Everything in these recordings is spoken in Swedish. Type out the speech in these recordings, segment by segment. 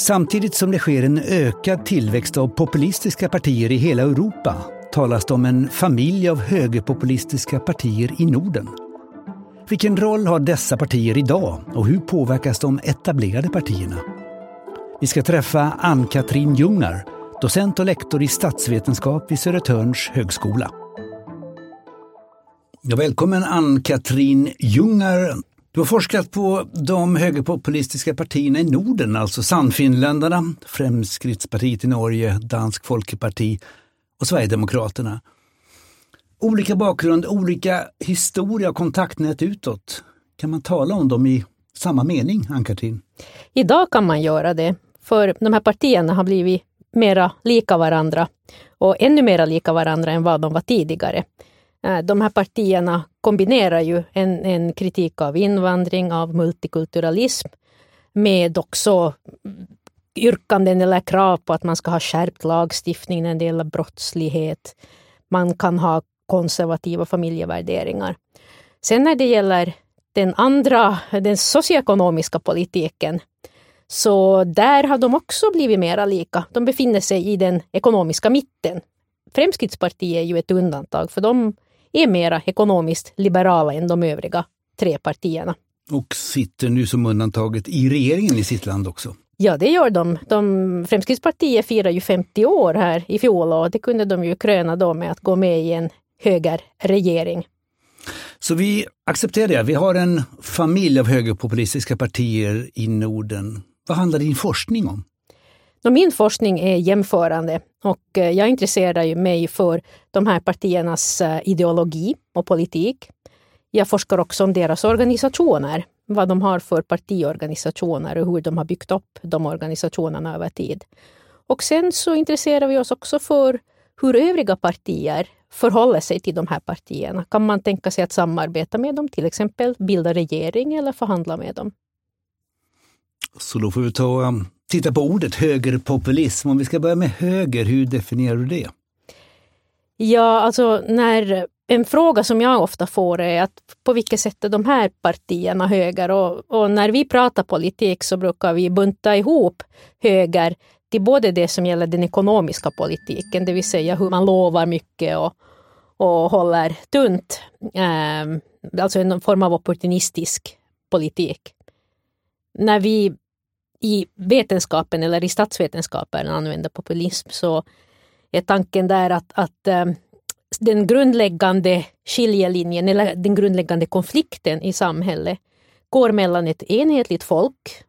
Samtidigt som det sker en ökad tillväxt av populistiska partier i hela Europa talas det om en familj av högerpopulistiska partier i Norden. Vilken roll har dessa partier idag och hur påverkas de etablerade partierna? Vi ska träffa Ann-Katrin Ljungar, docent och lektor i statsvetenskap vid Södertörns högskola. Ja, välkommen Ann-Katrin Ljungar. Du har forskat på de högerpopulistiska partierna i Norden, alltså Sannfinländarna, Fremskrittspartiet i Norge, Dansk Folkeparti och Sverigedemokraterna. Olika bakgrund, olika historia och kontaktnät utåt. Kan man tala om dem i samma mening, Ann-Katrin? Idag kan man göra det, för de här partierna har blivit mera lika varandra och ännu mera lika varandra än vad de var tidigare. Eh, de här partierna kombinerar ju en, en kritik av invandring, av multikulturalism med också yrkanden eller krav på att man ska ha skärpt lagstiftning när det gäller brottslighet. Man kan ha konservativa familjevärderingar. Sen när det gäller den andra, den socioekonomiska politiken, så där har de också blivit mera lika. De befinner sig i den ekonomiska mitten. Fremskrittspartiet är ju ett undantag, för de är mera ekonomiskt liberala än de övriga tre partierna. Och sitter nu som undantaget i regeringen i sitt land också. Ja, det gör de. de Fremskrittspartiet firar ju 50 år här i fjol och det kunde de ju kröna då med att gå med i en högerregering. Så vi accepterar det. Vi har en familj av högerpopulistiska partier i Norden. Vad handlar din forskning om? Min forskning är jämförande och eh, jag intresserar mig för de här partiernas eh, ideologi och politik. Jag forskar också om deras organisationer, vad de har för partiorganisationer och hur de har byggt upp de organisationerna över tid. Och sen så intresserar vi oss också för hur övriga partier förhåller sig till de här partierna. Kan man tänka sig att samarbeta med dem, till exempel bilda regering eller förhandla med dem? Så då får vi ta eh, titta på ordet högerpopulism. Om vi ska börja med höger, hur definierar du det? Ja, alltså när en fråga som jag ofta får är att på vilket sätt är de här partierna höger? Och, och, när vi pratar politik så brukar vi bunta ihop höger till både det som gäller den ekonomiska politiken, det vill säga hur man lovar mycket och, och håller tunt. Eh, alltså en form av opportunistisk politik. När vi i vetenskapen eller i statsvetenskapen använder populism så är tanken där att, att eh, den grundläggande skiljelinjen eller den grundläggande konflikten i samhället går mellan ett enhetligt folk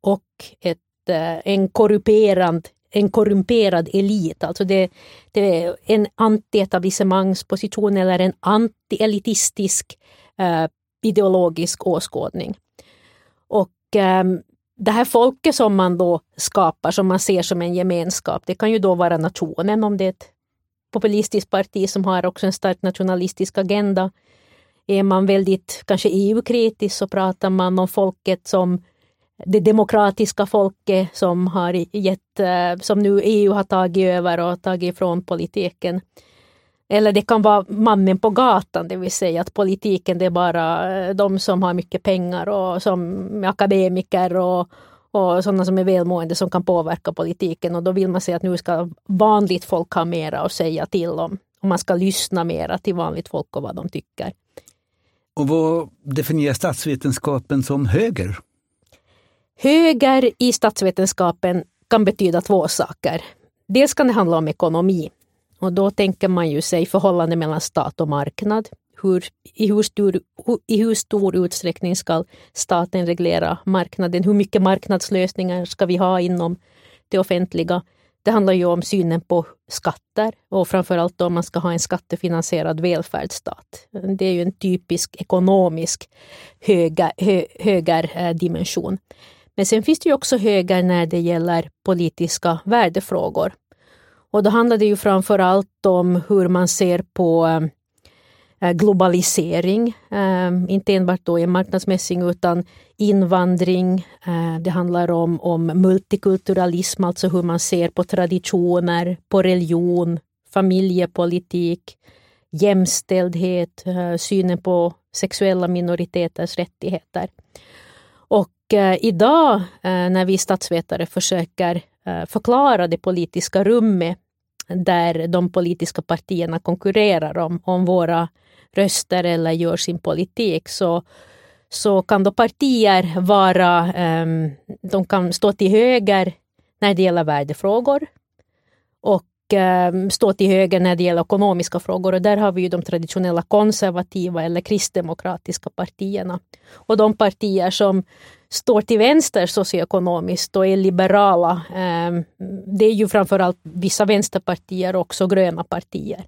och ett, eh, en, korrumperad, en korrumperad elit. Alltså det, det är en anti-etablissemangsposition eller en anti-elitistisk eh, ideologisk åskådning. Och eh, det här folket som man då skapar, som man ser som en gemenskap, det kan ju då vara nationen om det är ett populistiskt parti som har också en stark nationalistisk agenda. Är man väldigt kanske EU-kritisk så pratar man om folket som det demokratiska folket som, har gett, eh, som nu EU har tagit över och tagit ifrån politiken. Eller det kan vara mannen på gatan, det vill säga att politiken det är bara eh, de som har mycket pengar och som är akademiker och, och sådana som är välmående som kan påverka politiken. Och då vill man säga att nu ska vanligt folk ha mera att säga till om. Och man ska lyssna mera till vanligt folk och vad de tycker. Och vad definierar statsvetenskapen som höger? Höger i statsvetenskapen kan betyda två saker. Dels kan det handla om ekonomi. Och då tänker man ju sig förhållande mellan stat och marknad. Hur, i, hur stor, I hur stor utsträckning ska staten reglera marknaden? Hur mycket marknadslösningar ska vi ha inom det offentliga? Det handlar ju om synen på skatter och framförallt om man ska ha en skattefinansierad välfärdsstat. Det är ju en typisk ekonomisk höger, eh, hö, högerdimension. Men sen finns det ju också höger när det gäller politiska värdefrågor. Och då handlar det ju framför allt om hur man ser på eh, globalisering, eh, inte enbart då i marknadsmässig utan invandring. Eh, det handlar om, om multikulturalism, alltså hur man ser på traditioner, på religion, familjepolitik, jämställdhet, synen på sexuella minoriteters rättigheter. Och idag när vi statsvetare försöker Eh, förklara det politiska rummet där de politiska partierna konkurrerar om, om våra röster eller gör sin politik så, så kan då partier vara, um, de kan stå till höger när det gäller värdefrågor och Eh, stå till höger när det gäller ekonomiska frågor och där har vi ju de traditionella konservativa eller kristdemokratiska partierna. Och de partier som står till vänster socioekonomiskt och är liberala, eh, det är ju framförallt vissa vänsterpartier och också gröna partier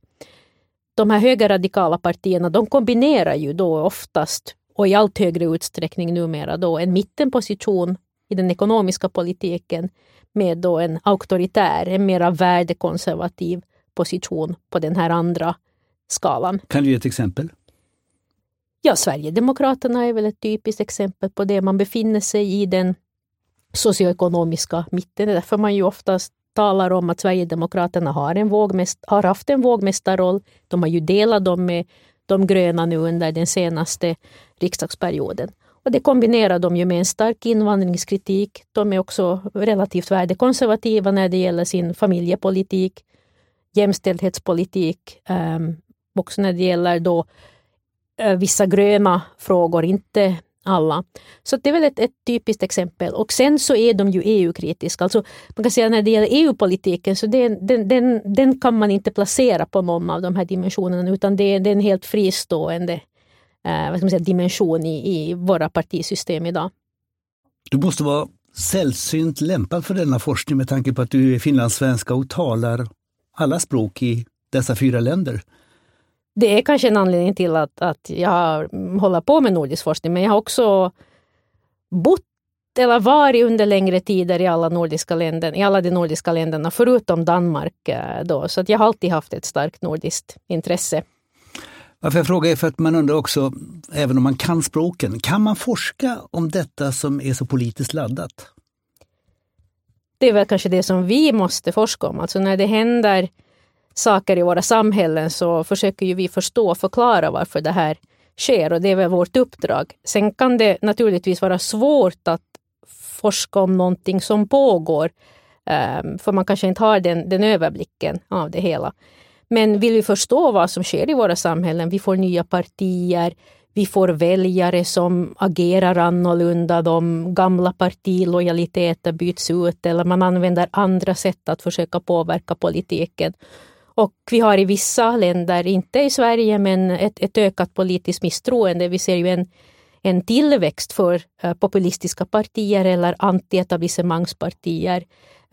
de här högerradikala partierna de kombinerar ju då oftast och i allt högre utsträckning numera då en mittenposition i den ekonomiska politiken med då en auktoritär, en mera värdekonservativ position på den här andra skalan. Kan du ge ett exempel? Ja, Sverigedemokraterna är väl ett typiskt exempel på det. Man befinner sig i den socioekonomiska mitten. Det är därför man ju oftast talar om att Sverigedemokraterna har, en vågmäst, har haft en vågmästarroll. De har ju delat dem med de gröna nu under den senaste riksdagsperioden. Och det kombinerar de ju med en stark invandringskritik. De är också relativt värdekonservativa när det gäller sin familjepolitik, jämställdhetspolitik, ehm, också när det gäller då eh, vissa gröna frågor, inte alla. Så det är väl ett, ett, typiskt exempel. Och sen så är de ju EU-kritiska. Alltså man kan säga när det gäller EU-politiken så det, den, den, den, kan man inte placera på någon av de här dimensionerna utan det, det är en helt fristående eh, vad ska man säga, dimension i, i våra partisystem idag. Du måste vara sällsynt lämpad för denna forskning med tanke på att du är finlandssvenska och talar alla språk i dessa fyra länder det är kanske en anledning till att, att jag håller på med nordisk forskning, men jag har också bott eller varit under längre tider i alla, nordiska länder, i alla de nordiska länderna, förutom Danmark. Eh, då, så att jag har alltid haft ett starkt nordiskt intresse. Varför jag frågar är för att man undrar också, även om man kan språken, kan man forska om detta som är så politiskt laddat? Det är väl kanske det som vi måste forska om. Alltså när det händer saker i våra samhällen så försöker ju vi förstå och förklara varför det här sker och det är väl vårt uppdrag. Sen kan det naturligtvis vara svårt att forska om någonting som pågår ehm, för man kanske inte har den, den överblicken av det hela. Men vill vi förstå vad som sker i våra samhällen, vi får nya partier, vi får väljare som agerar annorlunda, de gamla partilojaliteter byts ut eller man använder andra sätt att försöka påverka politiken. Och vi har i vissa länder, inte i Sverige, men ett, ett ökat politiskt misstroende. Vi ser ju en, en tillväxt för eh, populistiska partier eller antietablissemangspartier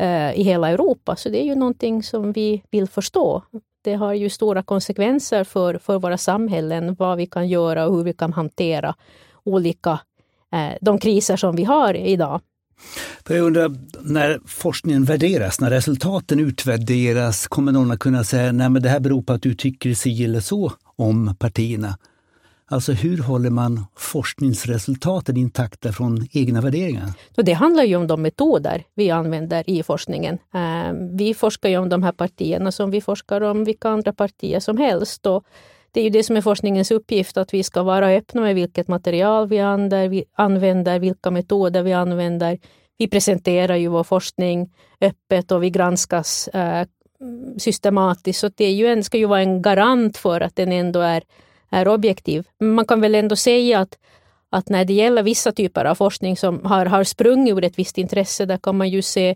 uh, i hela Europa. Så det är ju någonting som vi vill förstå. Det har ju stora konsekvenser för, för våra samhällen, vad vi kan göra och hur vi kan hantera olika eh, de kriser som vi har idag. För jag undrar, när forskningen värderas, när resultaten utvärderas, kommer någon att kunna säga nej men det här beror på att du tycker si eller så om partierna? Alltså hur håller man forskningsresultaten intakta från egna värderingar? det handlar ju om de metoder vi använder i forskningen. Ehm, vi forskar ju om de här partierna som vi forskar om vilka andra partier som helst. Och det är ju det som är forskningens uppgift, att vi ska vara öppna med vilket material vi använder, vilka metoder vi använder. Vi presenterar ju vår forskning öppet och vi granskas eh, systematiskt. Så det är ju en, ska ju vara en garant för att den ändå är, är objektiv. Men man kan väl ändå säga att, att när det gäller vissa typer av forskning som har, har sprungit ur ett visst intresse, där kan man ju se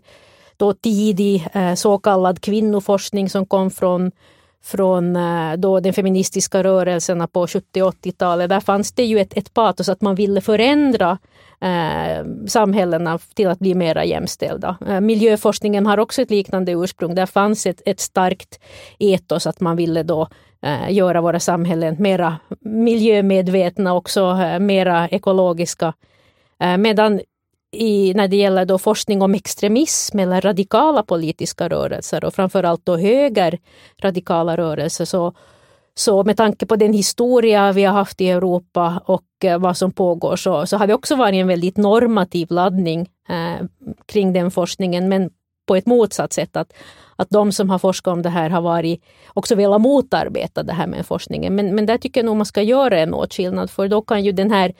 då tidig eh, så kallad kvinnoforskning som kom från från eh, då den feministiska rörelserna på 70 80-talet. Där fanns det ju ett, ett patos att man ville förändra eh, samhällena till att bli mera jämställda. Eh, miljöforskningen har också ett liknande ursprung. Där fanns ett, ett starkt etos att man ville då Eh, göra våra samhällen mera miljömedvetna, också mer mera ekologiska. Eh, medan i, när det gäller då forskning om extremism eller radikala politiska rörelser och framförallt då högerradikala rörelser så, så med tanke på den historia vi har haft i Europa och vad som pågår så, så har det också varit en väldigt normativ laddning eh, kring den forskningen men på ett motsatt sätt. Att, att de som har forskat om det här har varit, också velat motarbeta det här med forskningen. Men, men där tycker jag nog man ska göra en åtskillnad för då kan ju den här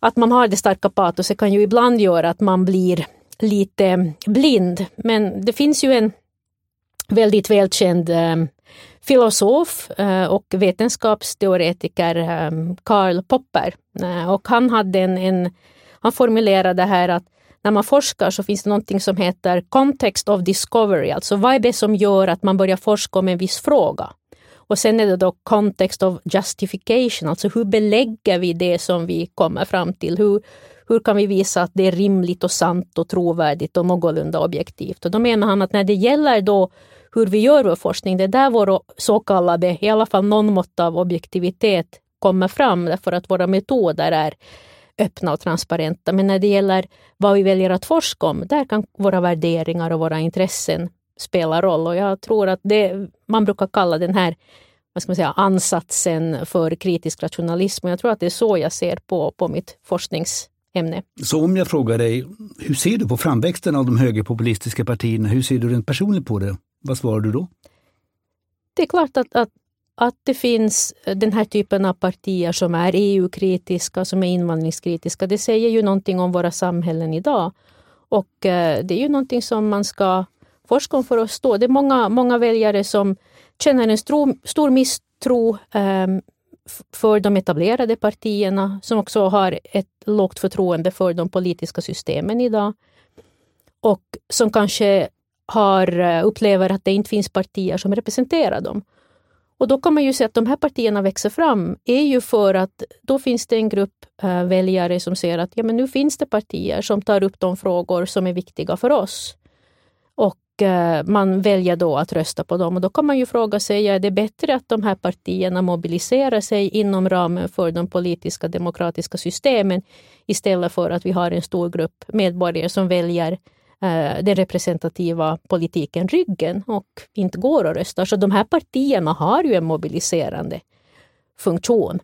att man har det starka patoset kan ju ibland göra att man blir lite blind. Men det finns ju en väldigt välkänd eh, filosof eh, och vetenskapsteoretiker, eh, Karl Popper. Och han, hade en, en, han formulerade här att när man forskar så finns det någonting som heter context of discovery, alltså vad är det som gör att man börjar forska om en viss fråga? Och sen är det då context of justification, alltså hur belägger vi det som vi kommer fram till? Hur, hur kan vi visa att det är rimligt och sant och trovärdigt och någorlunda objektivt? Och då menar han att när det gäller då hur vi gör vår forskning, det är där vår så kallade, i alla fall någon mått av objektivitet kommer fram, därför att våra metoder är öppna och transparenta. Men när det gäller vad vi väljer att forska om, där kan våra värderingar och våra intressen spela roll. Och jag tror att det, man brukar kalla den här vad ska man säga, ansatsen för kritisk rationalism. Och jag tror att det är så jag ser på, på mitt forskningsämne. Så om jag frågar dig, hur ser du på framväxten av de högerpopulistiska partierna? Hur ser du rent personligt på det? Vad svarar du då? Det är klart att, att, att det finns eh, den här typen av partier som är EU-kritiska, som är invandringskritiska. Det säger ju någonting om våra samhällen idag. Och eh, det är ju någonting som man ska forska om för att stå. Det är många, många väljare som känner en stor, stor misstro ehm, för de etablerade partierna, som också har ett lågt förtroende för de politiska systemen idag. Och som kanske har, eh, upplever att det inte finns partier som representerar dem. Och då kan man ju se att de här partierna växer fram är ju för att då finns det en grupp äh, väljare som ser att ja, men nu finns det partier som tar upp de frågor som är viktiga för oss. Och äh, man väljer då att rösta på dem. Och då kan man ju fråga sig, är det bättre att de här partierna mobiliserar sig inom ramen för de politiska demokratiska systemen istället för att vi har en stor grupp medborgare som väljer den representativa politiken ryggen och inte går och röstar. Så de här partierna har ju en mobiliserande funktion.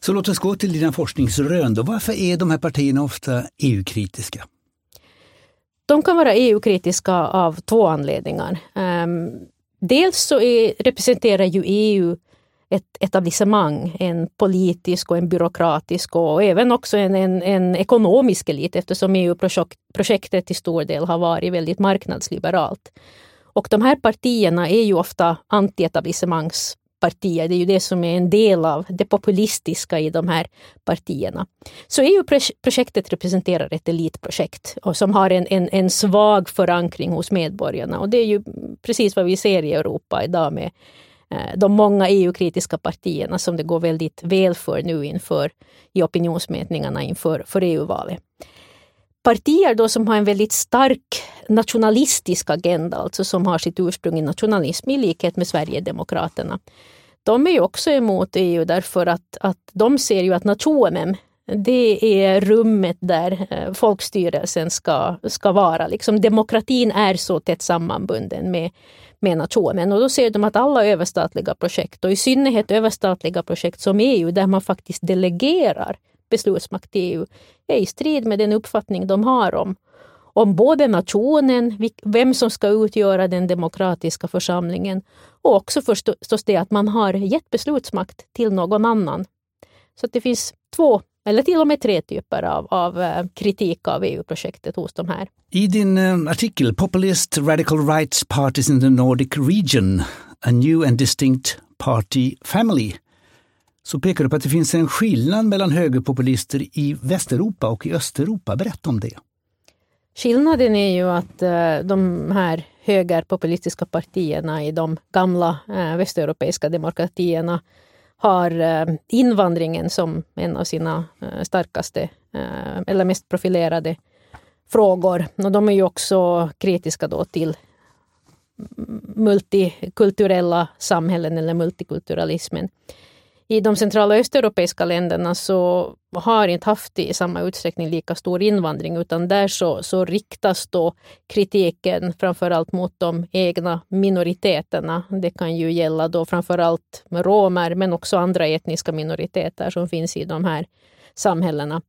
Så låt oss gå till dina forskningsrön. Då. Varför är de här partierna ofta EU-kritiska? De kan vara EU-kritiska av två anledningar. Um, dels så är, representerar ju EU ett etablissemang, en politisk och en byråkratisk och även också en, en, en ekonomisk elit eftersom EU-projektet till stor del har varit väldigt marknadsliberalt. Och de här partierna är ju ofta antietablissemangspartier. Det är ju det som är en del av det populistiska i de här partierna. Så EU-projektet representerar ett elitprojekt och som har en, en, en svag förankring hos medborgarna. Och det är ju precis vad vi ser i Europa idag med Eh, de många EU-kritiska partierna som det går väldigt väl för nu inför i opinionsmätningarna inför för EU-valet. Partier då som har en väldigt stark nationalistisk agenda, alltså som har sitt ursprung i nationalism i likhet med Sverigedemokraterna. De är ju också emot EU därför att, att de ser ju att nationen det är rummet där eh, folkstyrelsen ska, ska vara. Liksom demokratin är så tätt sammanbunden med, med nationen. Och då ser de att alla överstatliga projekt, och i synnerhet överstatliga projekt som EU, där man faktiskt delegerar beslutsmakt till EU, är i strid med den uppfattning de har om, om både nationen, vem som ska utgöra den demokratiska församlingen och också förstås det att man har gett beslutsmakt till någon annan. Så det finns två eller till och med tre typer av, av eh, kritik av EU-projektet hos de här. I din eh, artikel Populist Radical Rights Parties in the Nordic Region, A New and Distinct Party Family, så pekar du på att det finns en skillnad mellan högerpopulister i Västeuropa och i Östeuropa. Berätta om det. Skillnaden är ju att uh, de här högerpopulistiska partierna i de gamla västeuropeiska demokratierna har eh, invandringen som en av sina eh, starkaste eh, eller mest profilerade frågor. Och de är ju också kritiska då till multikulturella samhällen eller multikulturalismen i de centrala och östeuropeiska länderna så har inte haft i samma utsträckning lika stor invandring utan där så, så riktas då kritiken framförallt mot de egna minoriteterna. Det kan ju gälla då framförallt romer men också andra etniska minoriteter som finns i de här samhällena.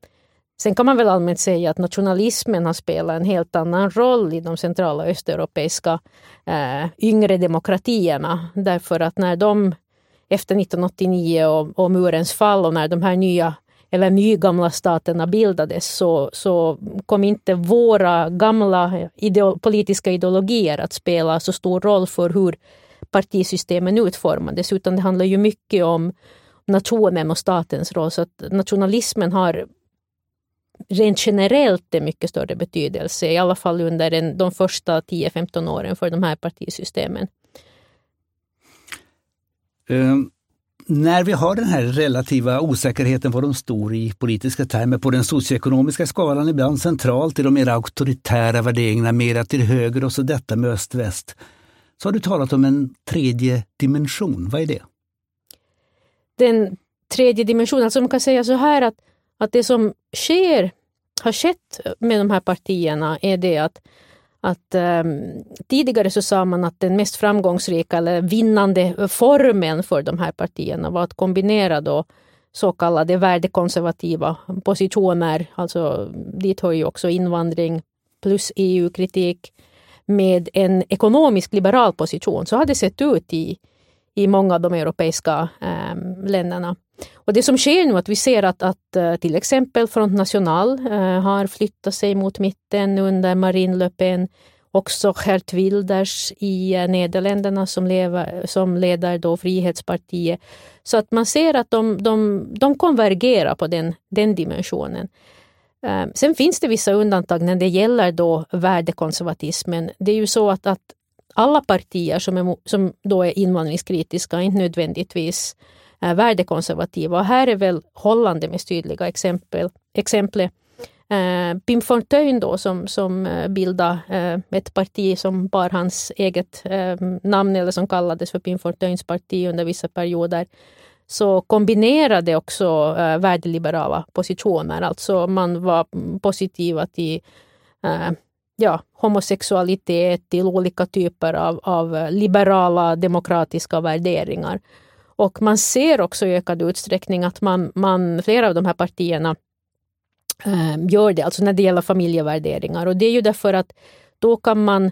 Sen kan man väl allmänt säga att nationalismen har spelat en helt annan roll i de centrala och östeuropeiska eh, yngre demokratierna. Därför att när de efter 1989 och, och murens fall och när de här nya eller nygamla staterna bildades så, så kom inte våra gamla ideo politiska ideologier att spela så stor roll för hur partisystemen utformades, utan det handlar ju mycket om nationen och statens roll. Så att nationalismen har rent generellt en mycket större betydelse, i alla fall under en, de första 10-15 åren för de här partisystemen. Ehm, när vi har den här relativa osäkerheten var de står i politiska termer på den socioekonomiska skalan, ibland centralt i de mer auktoritära värderingarna, mera till höger och så detta med öst-väst, så har du talat om en tredje dimension. Vad är det? Den tredje dimensionen, alltså man kan säga så här att, att det som sker, har skett med de här partierna är det att att um, tidigare så sa man att den mest framgångsrika eller vinnande formen för de här partierna var att kombinera då så kallade värdekonservativa positioner, alltså dit hör ju också invandring plus EU-kritik, med en ekonomisk liberal position. Så har det sett ut i, i många av de europeiska um, länderna. Och det som sker nu är att vi ser att, att eh, till exempel Front National eh, har flyttat sig mot mitten under Marine Le Pen. Också Gert Wilders i eh, Nederländerna som, lever, som leder då Frihetspartiet. Så att man ser att de, de, de konvergerar på den, den dimensionen. Sen finns det vissa undantag när det gäller då värdekonservatismen. Det är ju så att, att alla partier som, är, som då är invandringskritiska inte nödvändigtvis är värdekonservativa. Och här är väl Holland det mest tydliga exempel, exemplet. Eh, Pim Fortuyn då som, som eh, bildade eh, ett parti som bar hans eget eh, namn eller som kallades för Pim Fortuyns parti under vissa perioder så kombinerade också eh, värdeliberala positioner. Alltså man var positiva till eh, ja, homosexualitet, till olika typer av, av eh, liberala demokratiska värderingar. Och man ser också i ökad utsträckning att man, man, flera av de här partierna eh, gör det, alltså när det gäller familjevärderingar. Och det är ju därför att då kan man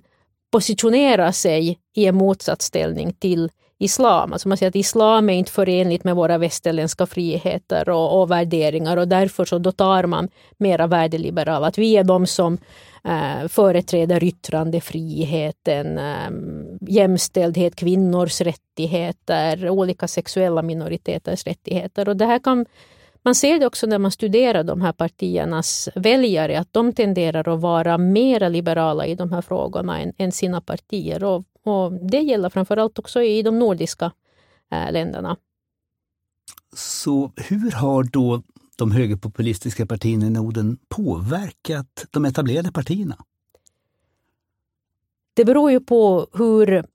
positionera sig i en motsatsställning till islam. Alltså man säger att islam är inte förenligt med våra västerländska friheter och, och värderingar och därför så då tar man mera värdeliberala. Att vi är de som eh, företräder yttrandefriheten, eh, jämställdhet, kvinnors rättigheter, olika sexuella minoriteters rättigheter. Och det här kan, man ser det också när man studerar de här partiernas väljare, att de tenderar att vara mer liberala i de här frågorna än, än sina partier. Och, och det gäller framförallt också i de nordiska eh, länderna. Så hur har då de högerpopulistiska partierna i Norden påverkat de etablerade partierna? Det beror ju på hur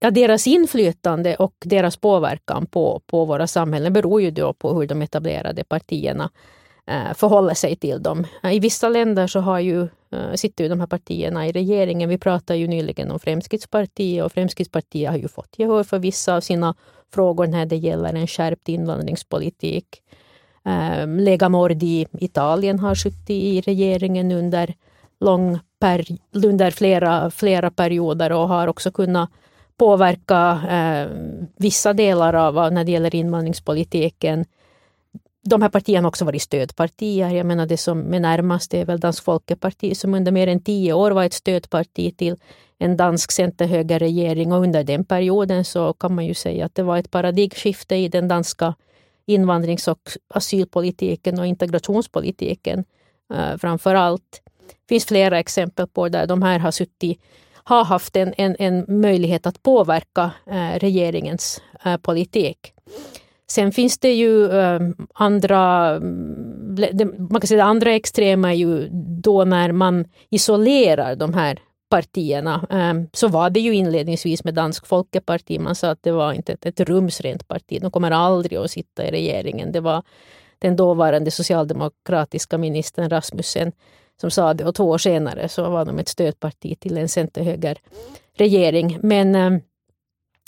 ja, deras inflytande och deras påverkan på, på våra samhällen beror ju då på hur de etablerade partierna Eh, förhåller sig till dem. Eh, I vissa länder så har ju, eh, sitter ju de här partierna i regeringen. Vi pratade ju nyligen om Fremskrittspartiet och Fremskrittspartiet har ju fått gehör för vissa av sina frågor när det gäller en skärpt invandringspolitik. Ehm, Lega Mordi i Italien har suttit i regeringen under, lång per, under flera, flera perioder och har också kunnat påverka eh, vissa delar av när det gäller invandringspolitiken. De här partierna har också varit stödpartier. Jag menar det som är närmast är väl Dansk Folkeparti som under mer än tio år var ett stödparti till en dansk centerhögerregering och under den perioden så kan man ju säga att det var ett paradigmskifte i den danska invandrings och asylpolitiken och integrationspolitiken eh, framför allt. Det finns flera exempel på där de här har suttit har haft en, en, en möjlighet att påverka eh, regeringens eh, politik. Sen finns det ju ehm, andra, mm, man kan säga det andra extrema är ju då när man isolerar de här partierna. Ehm, så var det ju inledningsvis med Dansk Folkeparti. Man sa att det var inte ett, ett rumsrent parti. De kommer aldrig att sitta i regeringen. Det var den dåvarande socialdemokratiska ministern Rasmussen som sa det och två år senare så var de ett stödparti till en centerhögerregering. Men eh,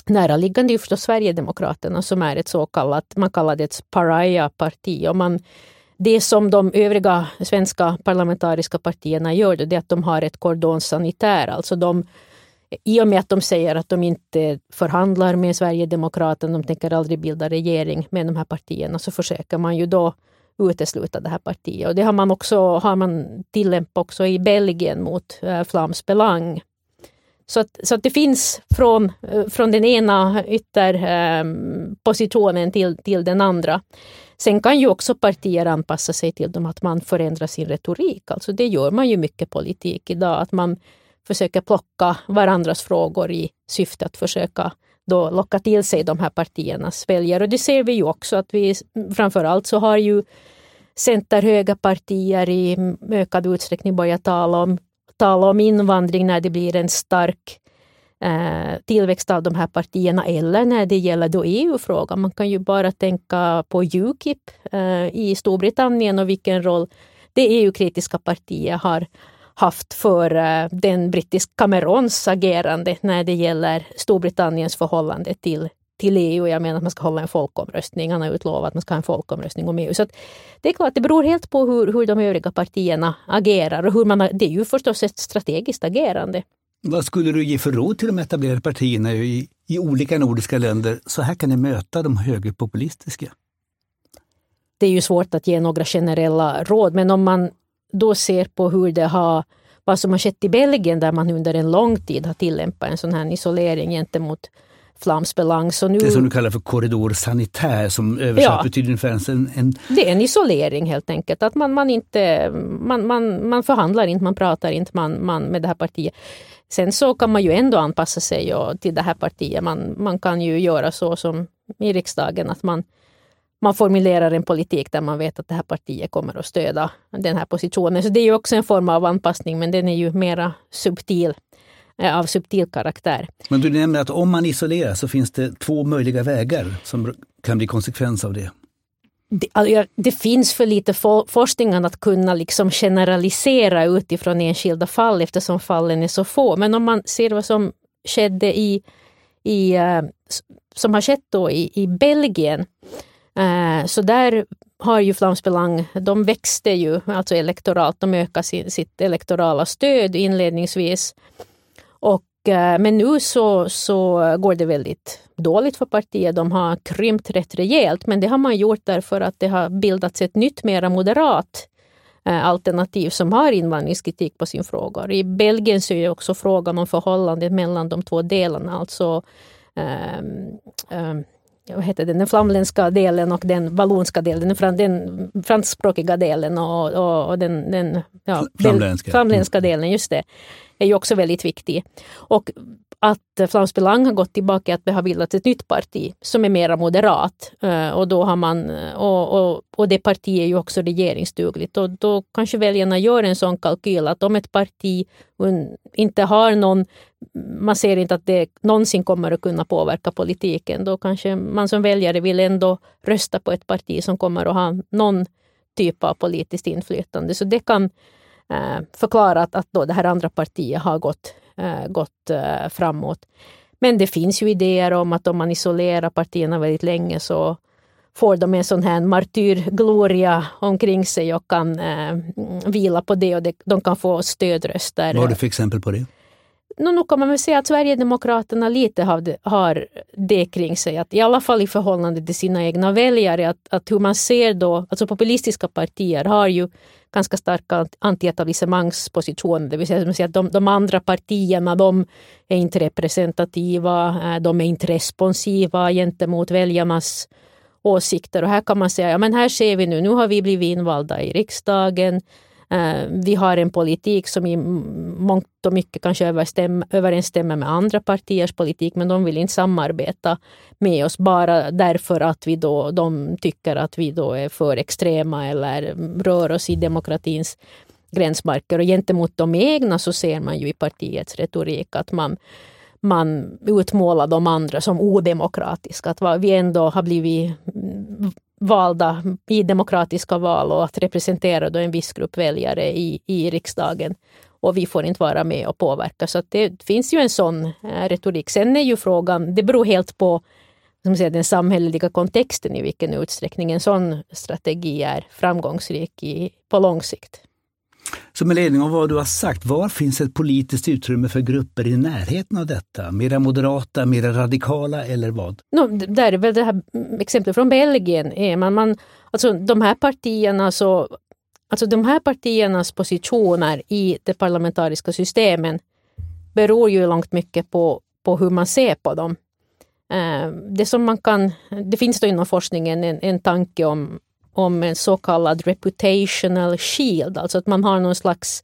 näraliggande är förstås Sverigedemokraterna som är ett så kallat, man kallar det ett paraya-parti. Och man, det som de övriga svenska parlamentariska partierna gör det är att de har ett cordon sanitaire, alltså de i och med att de säger att de inte förhandlar med Sverigedemokraterna, de tänker aldrig bilda regering med de här partierna, så försöker man ju då utesluta det här partiet. Och det har man också har man tillämpat också i Belgien mot eh, äh, Flams Belang. Så att, så att det finns från, eh, från den ena ytterpositionen ehm, till, till den andra. Sen kan ju också partier anpassa sig till dem, att man förändrar sin retorik. Alltså det gör man ju mycket politik idag, att man försöker plocka varandras frågor i syfte att försöka då locka till sig de här partiernas väljare. Och det ser vi ju också att vi framförallt så har ju centerhöga partier i ökad utsträckning börjat tala om, tala om invandring när det blir en stark eh, tillväxt av de här partierna eller när det gäller då EU-frågan. Man kan ju bara tänka på Ukip eh, i Storbritannien och vilken roll det EU-kritiska partiet har haft för eh, den brittiska Camerons agerande när det gäller Storbritanniens förhållande till, till EU. Jag menar att man ska hålla en folkomröstning. Han har utlovat att man ska ha en folkomröstning om EU. Så det är klart, det beror helt på hur, hur de övriga partierna agerar. Och hur man, det är ju förstås ett strategiskt agerande. Vad skulle du ge för råd till de etablerade partierna i, i olika nordiska länder? Så här kan ni möta de högerpopulistiska. Det är ju svårt att ge några generella råd, men om man då ser på hur det har, vad som har skett i Belgien där man under en lång tid har tillämpat en sån här isolering gentemot flamsbelang. Så nu, det som du kallar för korridor sanitär som översatt ja, betyder ungefär en, en... Det är en isolering helt enkelt. Att man, man, inte, man, man, man förhandlar inte, man pratar inte man, man med det här partiet. Sen så kan man ju ändå anpassa sig till det här partiet. Man, man kan ju göra så som i riksdagen att man man formulerar en politik där man vet att det här partiet kommer att stödja den här positionen. Så det är ju också en form av anpassning, men den är ju mera subtil av subtil karaktär. Men du nämner att om man isolerar så finns det två möjliga vägar som kan bli konsekvens av det. Det, det finns för lite for, forskning att kunna liksom generalisera utifrån enskilda fall eftersom fallen är så få. Men om man ser vad som skedde i, i uh, som har skett då i, i Belgien Eh, så där har ju Flams Belang, de växte ju alltså elektoralt, de ökade sitt elektorala stöd inledningsvis. Och, eh, men nu så, så går det väldigt dåligt för partiet. De har krympt rätt rejält, men det har man gjort därför att det har bildats ett nytt, mera moderat eh, alternativ som har invandringskritik på sin fråga. I Belgien så är också frågan om förhållandet mellan de två delarna, alltså um, um, vad heter det, den flamländska delen och den vallonska delen, den, den franskspråkiga delen och, och, och den, den ja, flamländska. flamländska delen, just det, är ju också väldigt viktig. Och att Flams Belang har gått tillbaka, att det har bildats ett nytt parti som är mera moderat. Eh, och, då har man, eh, och, och, och det partiet är ju också regeringsdugligt. Och då kanske väljarna gör en sån kalkyl att om ett parti inte har någon, man ser inte att det någonsin kommer att kunna påverka politiken, då kanske man som väljare vill ändå rösta på ett parti som kommer att ha någon typ av politiskt inflytande. Så det kan eh, förklara att, då det här andra partiet har gått Eh, gått eh, framåt. Men det finns ju idéer om att om man isolerar partierna väldigt länge så får de en sån här martyrgloria omkring sig och kan vila på det och det, de kan få stödröster. Vad har du för exempel på det? Nu, nu kan man väl säga att Sverigedemokraterna lite har det, har det kring sig, att i alla fall i förhållande till sina egna väljare, att, att hur man ser då, alltså populistiska partier har ju ganska starka antietablissemangspositioner, det vill säga att de, de andra partierna de är inte representativa, eh, de är inte responsiva gentemot väljarnas åsikter. Och här kan man säga, ja men här ser vi nu, nu har vi blivit invalda i riksdagen, Eh, vi har en politik som i mångt och mycket kanske överensstämmer med andra partiers politik, men de vill inte samarbeta med oss bara därför att vi då, de tycker att vi då är för extrema eller rör oss i demokratins gränsmarker. Och gentemot de egna så ser man ju i partiets retorik att man man utmålar de andra som odemokratiska. Att vi ändå har blivit valda i demokratiska val och att representera då en viss grupp väljare i, i riksdagen. Och vi får inte vara med och påverka. Så det finns ju en sån eh, retorik. Sen är ju frågan, det beror helt på som säger, den samhälleliga kontexten i vilken utsträckning en sån strategi är framgångsrik i, på lång sikt. Så med ledning av vad du har sagt, var finns ett politiskt utrymme för grupper i närheten av detta? Mera moderata, mera radikala eller vad? No, där är väl det här exemplet från Belgien. Är man, man, alltså de här partierna så Alltså de här partiernas positioner i det parlamentariska systemen beror ju långt mycket på, på hur man ser på dem. Eh, det, som man kan, det finns då inom forskningen en, en tanke om, om en så kallad reputational shield, alltså att man har någon slags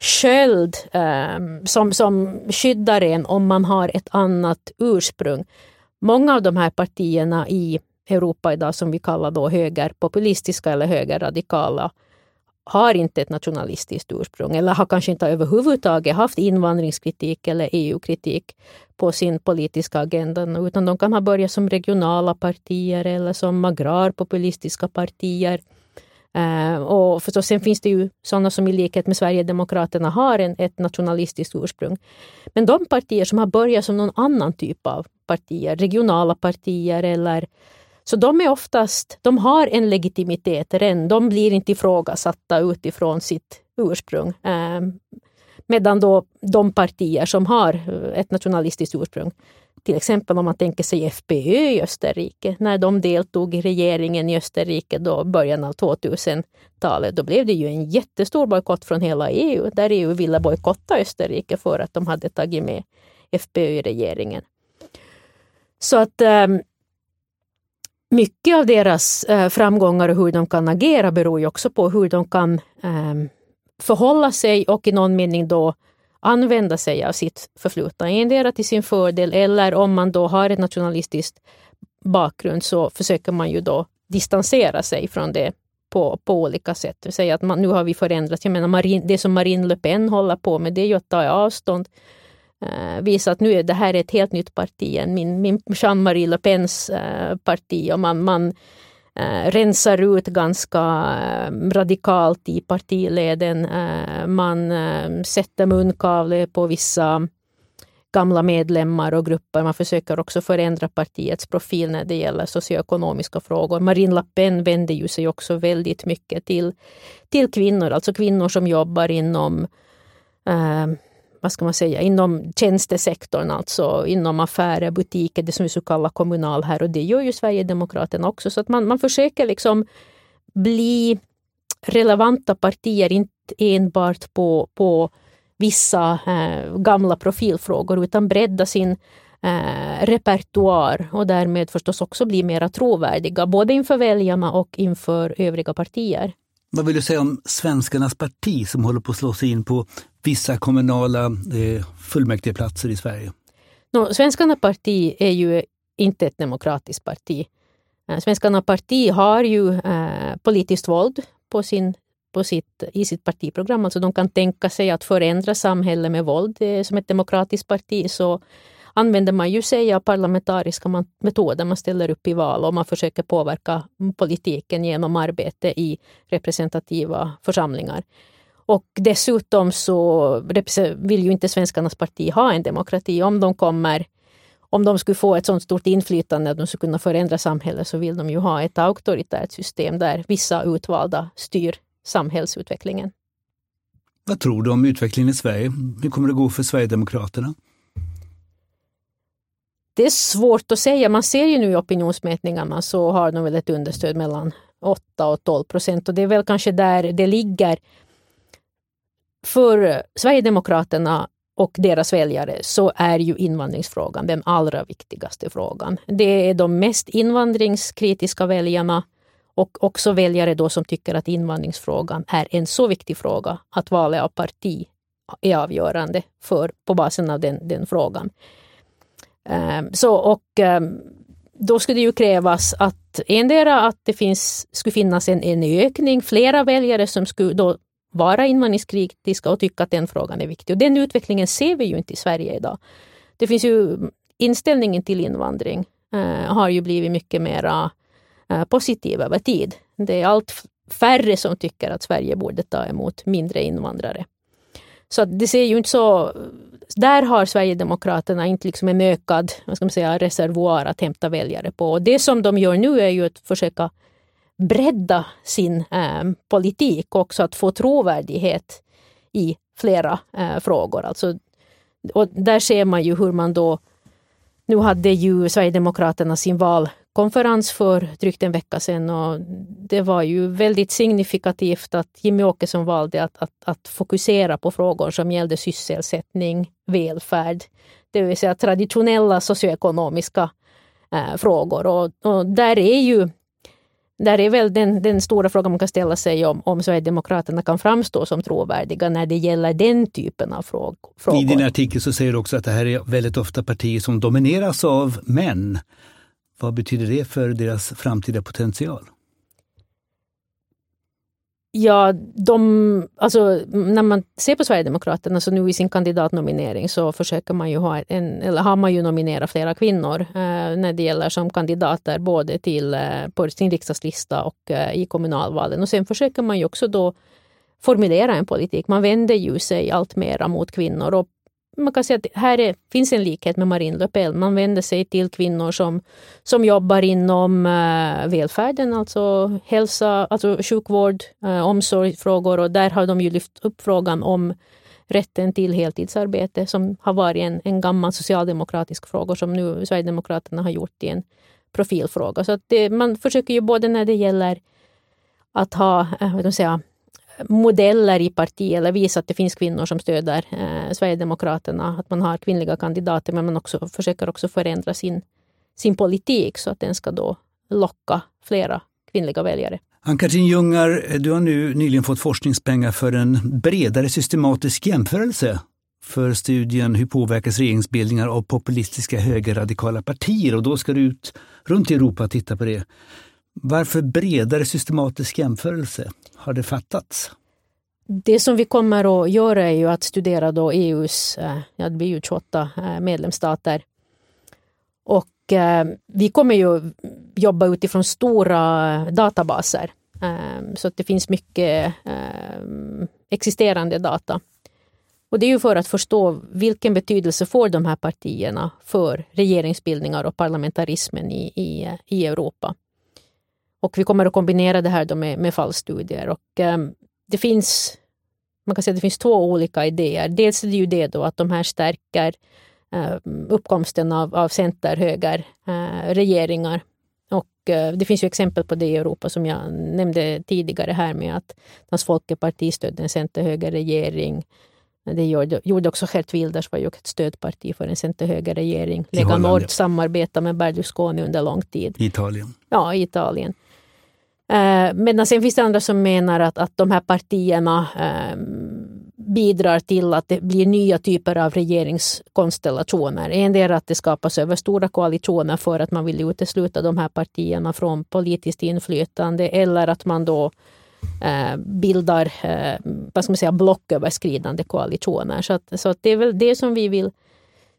sköld um, som, som skyddar en om man har ett annat ursprung. Många av de här partierna i Europa idag som vi kallar då högerpopulistiska eller högerradikala har inte ett nationalistiskt ursprung eller har kanske inte överhuvudtaget haft invandringskritik eller EU-kritik på sin politiska agenda, utan de kan ha börjat som regionala partier eller som agrarpopulistiska partier. Uh, och förstås, sen finns det ju sådana som i likhet med Sverigedemokraterna har en, ett nationalistiskt ursprung. Men de partier som har börjat som någon annan typ av partier, regionala partier eller så de är oftast, de har en legitimitet redan, de blir inte ifrågasatta utifrån sitt ursprung. Ehm, medan då de partier som har eh, ett nationalistiskt ursprung, till exempel om man tänker sig FPÖ i Österrike, när de deltog i regeringen i Österrike då början av 2000-talet, då blev det ju en jättestor bojkott från hela EU, där EU ville bojkotta Österrike för att de hade tagit med FPÖ i regeringen. Så att ehm, mycket av deras eh, framgångar och hur de kan agera beror ju också på hur de kan eh, förhålla sig och i någon mening då använda sig av sitt förflutna, endera till sin fördel eller om man då har en nationalistisk bakgrund så försöker man ju då distansera sig från det på, på olika sätt. Säga att man, nu har vi förändrats. Jag menar, Marine, det som Marine Le Pen håller på med det är ju att ta avstånd Eh, visa att nu är det här ett helt nytt parti än min, min Jean-Marie Le Pens eh, parti och man, man eh, rensar ut ganska radikalt i partileden. Man sätter munkavle på vissa gamla medlemmar och grupper. Man försöker också förändra partiets profil när det gäller socioekonomiska frågor. Marine Le Pen vänder ju sig också väldigt mycket till, till kvinnor, alltså kvinnor som jobbar inom eh, vad ska man säga, inom tjänstesektorn, alltså inom affärer, butiker, det som vi så kallar kommunal här och det gör ju Sverigedemokraterna också. Så att man, man försöker liksom bli relevanta partier, inte enbart på, på vissa eh, gamla profilfrågor utan bredda sin eh, repertoar och därmed förstås också bli mera trovärdiga både inför väljarna och inför övriga partier. Vad vill du säga om Svenskarnas parti som håller på att slå sig in på vissa kommunala eh, fullmäktigeplatser i Sverige? No, Svenskarna parti är ju inte ett demokratiskt parti. Eh, Svenskarna parti har ju eh, politiskt våld på sin, på sitt, i sitt partiprogram. Alltså de kan tänka sig att förändra samhället med våld. Eh, som ett demokratiskt parti så använder man ju sig av parlamentariska metoder. Man ställer upp i val och man försöker påverka politiken genom arbete i representativa församlingar. Och dessutom så vill ju inte Svenskarnas parti ha en demokrati. Om de kommer om de skulle få ett sådant stort inflytande att de skulle kunna förändra samhället så vill de ju ha ett auktoritärt system där vissa utvalda styr samhällsutvecklingen. Vad tror du om utvecklingen i Sverige? Hur kommer det gå för Sverigedemokraterna? Det är svårt att säga. Man ser ju nu i opinionsmätningarna så har de väl ett understöd mellan 8 och 12 procent och det är väl kanske där det ligger. För Sverigedemokraterna och deras väljare så är ju invandringsfrågan den allra viktigaste frågan. Det är de mest invandringskritiska väljarna och också väljare då som tycker att invandringsfrågan är en så viktig fråga att valet av parti är avgörande för, på basen av den, den frågan. Ehm, så, och ehm, då skulle det ju krävas att endera att det finns, skulle finnas en, en ökning, flera väljare som skulle då vara invandringskritiska och tycka att den frågan är viktig. Och den utvecklingen ser vi ju inte i Sverige idag. Det finns ju inställningen till invandring eh, har ju blivit mycket mer eh, positiv över tid. Det är allt färre som tycker att Sverige borde ta emot mindre invandrare. Så det ser ju inte så... Där har Sverigedemokraterna inte liksom en ökad vad ska man säga, reservoar att hämta väljare på. Och det som de gör nu är ju att försöka bredda sin eh, politik också, att få trovärdighet i flera eh, frågor. Alltså, och där ser man ju hur man då... Nu hade ju Sverigedemokraterna sin valkonferens för drygt en vecka sedan och det var ju väldigt signifikativt att Jimmy Åkesson valde att, att, att fokusera på frågor som gällde sysselsättning, välfärd, det vill säga traditionella socioekonomiska eh, frågor. Och, och, där är ju där är väl den, den stora frågan man kan ställa sig om, om Sverigedemokraterna kan framstå som trovärdiga när det gäller den typen av frågor. I din artikel så säger du också att det här är väldigt ofta partier som domineras av män. Vad betyder det för deras framtida potential? Ja, de, alltså, när man ser på Sverigedemokraterna så nu i sin kandidatnominering så försöker man ju ha en, eller har man ju nominerat flera kvinnor eh, när det gäller som kandidater både till, eh, på sin riksdagslista och eh, i kommunalvalen. Och sen försöker man ju också då formulera en politik. Man vänder ju sig allt mera mot kvinnor och man kan säga att här är, finns en likhet med Marine Le Pen. Man vänder sig till kvinnor som, som jobbar inom äh, välfärden, alltså hälsa, alltså sjukvård, äh, omsorgsfrågor och där har de ju lyft upp frågan om rätten till heltidsarbete som har varit en, en gammal socialdemokratisk fråga som nu Sverigedemokraterna har gjort till en profilfråga. Så att det, man försöker ju både när det gäller att ha, äh, vad säga, modeller i partiet eller visa att det finns kvinnor som stöder eh, Sverigedemokraterna, att man har kvinnliga kandidater men man också försöker också förändra sin, sin politik så att den ska då locka flera kvinnliga väljare. Ann-Katrin Ljungar, du har nu nyligen fått forskningspengar för en bredare systematisk jämförelse för studien Hur påverkas regeringsbildningar av populistiska högerradikala partier? Och då ska du ut runt i Europa och titta på det. Varför bredare systematisk jämförelse? Har det fattats? Det som vi kommer att göra är ju att studera då EUs, eh, ja det blir ju 28 eh, medlemsstater. Och eh, vi kommer ju jobba utifrån stora eh, databaser. Ehm, så att det finns mycket ehm, existerande data. Och det är ju för att förstå vilken betydelse får de här partierna för regeringsbildningar och parlamentarismen i, i, i Europa. Och vi kommer att kombinera det här med, med fallstudier. Och, um, det finns man kan säga det finns två olika idéer. Dels är det ju det då att de här stärker uh, uppkomsten av, av center-höger uh, regeringar. Och uh, det finns ju exempel på det i Europa som jag nämnde tidigare här med att Dansk Folkeparti stödde en center-höger-regering. Det gjorde, gjorde också Gert Wilders var ju ett stödparti för en center-höger-regering. Lega Nord samarbetade med Berlusconi under lång tid. I Italien. Ja, i Italien. Eh, sen finns det andra som menar att, att de här partierna eh, bidrar till att det blir nya typer av regeringskonstellationer. En del är att det skapas över stora koalitioner för att man vill utesluta de här partierna från politiskt inflytande eller att man då eh, bildar eh, vad ska man säga, blocköverskridande koalitioner. Så, att, så att det är väl det som vi vill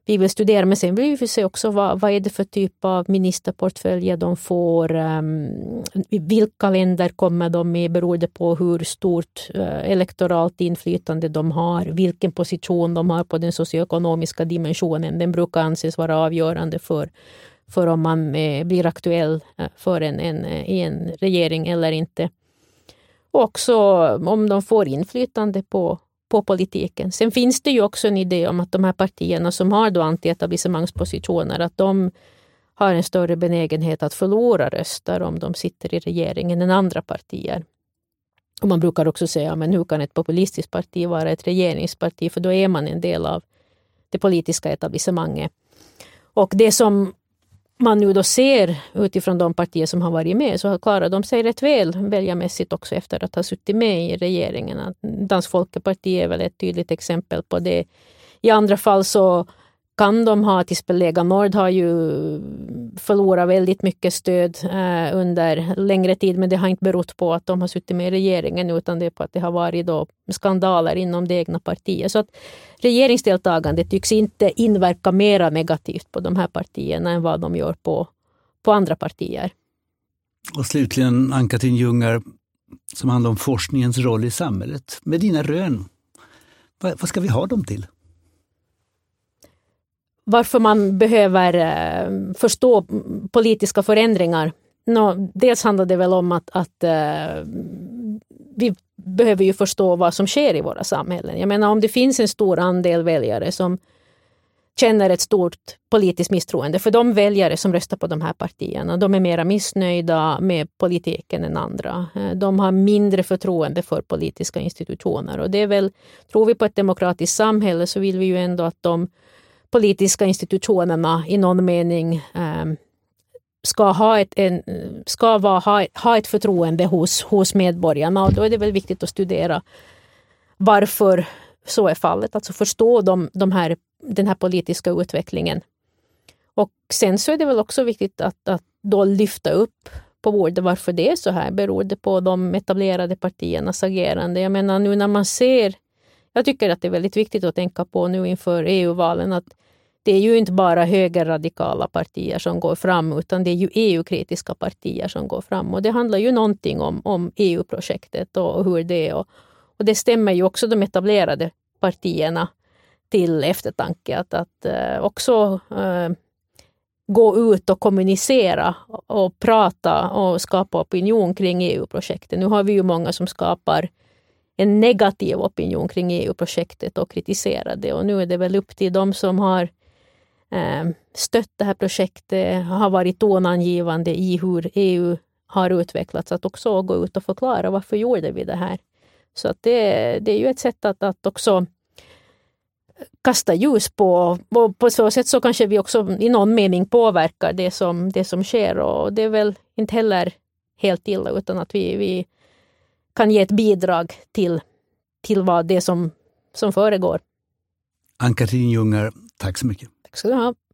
vi vill studera. Men sen vill vi se också vad, vad är det för typ av ministerportföljer de får. Um, vilka länder kommer de med beroende på hur stort uh, elektoralt inflytande de har. Vilken position de har på den socioekonomiska dimensionen. Den brukar anses vara avgörande för, för om man eh, blir aktuell eh, för en, en, en regering eller inte. Och också om de får inflytande på på politiken. Sen finns det ju också en idé om att de här partierna som har då antietablissemangspositioner, att de har en större benägenhet att förlora röster om de sitter i regeringen än andra partier. Och man brukar också säga, men hur kan ett populistiskt parti vara ett regeringsparti? För då är man en del av det politiska etablissemanget. Och det som man nu då ser utifrån de partier som har varit med så klarar de sig rätt väl väljarmässigt också efter att ha suttit med i regeringen. Dansk Folkeparti är väl ett tydligt exempel på det. I andra fall så kan de ha, till exempel Lega Nord har ju förlorat väldigt mycket stöd eh, under längre tid, men det har inte berott på att de har suttit med i regeringen, utan det är på att det har varit då skandaler inom det egna partiet. Så att regeringsdeltagandet tycks inte inverka mera negativt på de här partierna än vad de gör på, på andra partier. Och slutligen Ann-Katrin Ljungar, som handlar om forskningens roll i samhället. Med dina rön, vad, vad ska vi ha dem till? Varför man behöver eh, förstå politiska förändringar. No, dels handlar det väl om att, att eh, vi behöver ju förstå vad som sker i våra samhällen. Jag menar om det finns en stor andel väljare som känner ett stort politiskt misstroende. För de väljare som röstar på de här partierna, de är mera missnöjda med politiken än andra. Eh, de har mindre förtroende för politiska institutioner. Och det är väl, tror vi på ett demokratiskt samhälle så vill vi ju ändå att de politiska institutionerna i någon mening eh, ska, ha ett, en, ska vara, ha, ha ett förtroende hos, hos medborgarna. Och då är det väl viktigt att studera varför så är fallet, alltså förstå de, de här, den här politiska utvecklingen. Och sen så är det väl också viktigt att, att då lyfta upp på bordet varför det är så här. Beror det på de etablerade partiernas agerande? Jag menar nu när man ser, jag tycker att det är väldigt viktigt att tänka på nu inför EU-valen att det är ju inte bara högerradikala partier som går fram, utan det är ju EU-kritiska partier som går fram. Och det handlar ju någonting om, om EU-projektet och, och hur det är. Och, och det stämmer ju också de etablerade partierna till eftertanke att, att uh, också uh, gå ut och kommunicera och prata och skapa opinion kring EU-projektet. Nu har vi ju många som skapar en negativ opinion kring EU-projektet och kritiserar det och nu är det väl upp till de som har Ehm, stött det här projektet, har varit tonangivande i hur EU har utvecklats, att också gå ut och förklara varför gjorde vi det här. Så att det, det är ju ett sätt att, att också kasta ljus på. Och på så sätt så kanske vi också i någon mening påverkar det som, det som sker. Och det är väl inte heller helt illa, utan att vi, vi kan ge ett bidrag till, till vad det som, som föregår. Ann-Katrin Ljungar, tack så mycket. Tack ska du.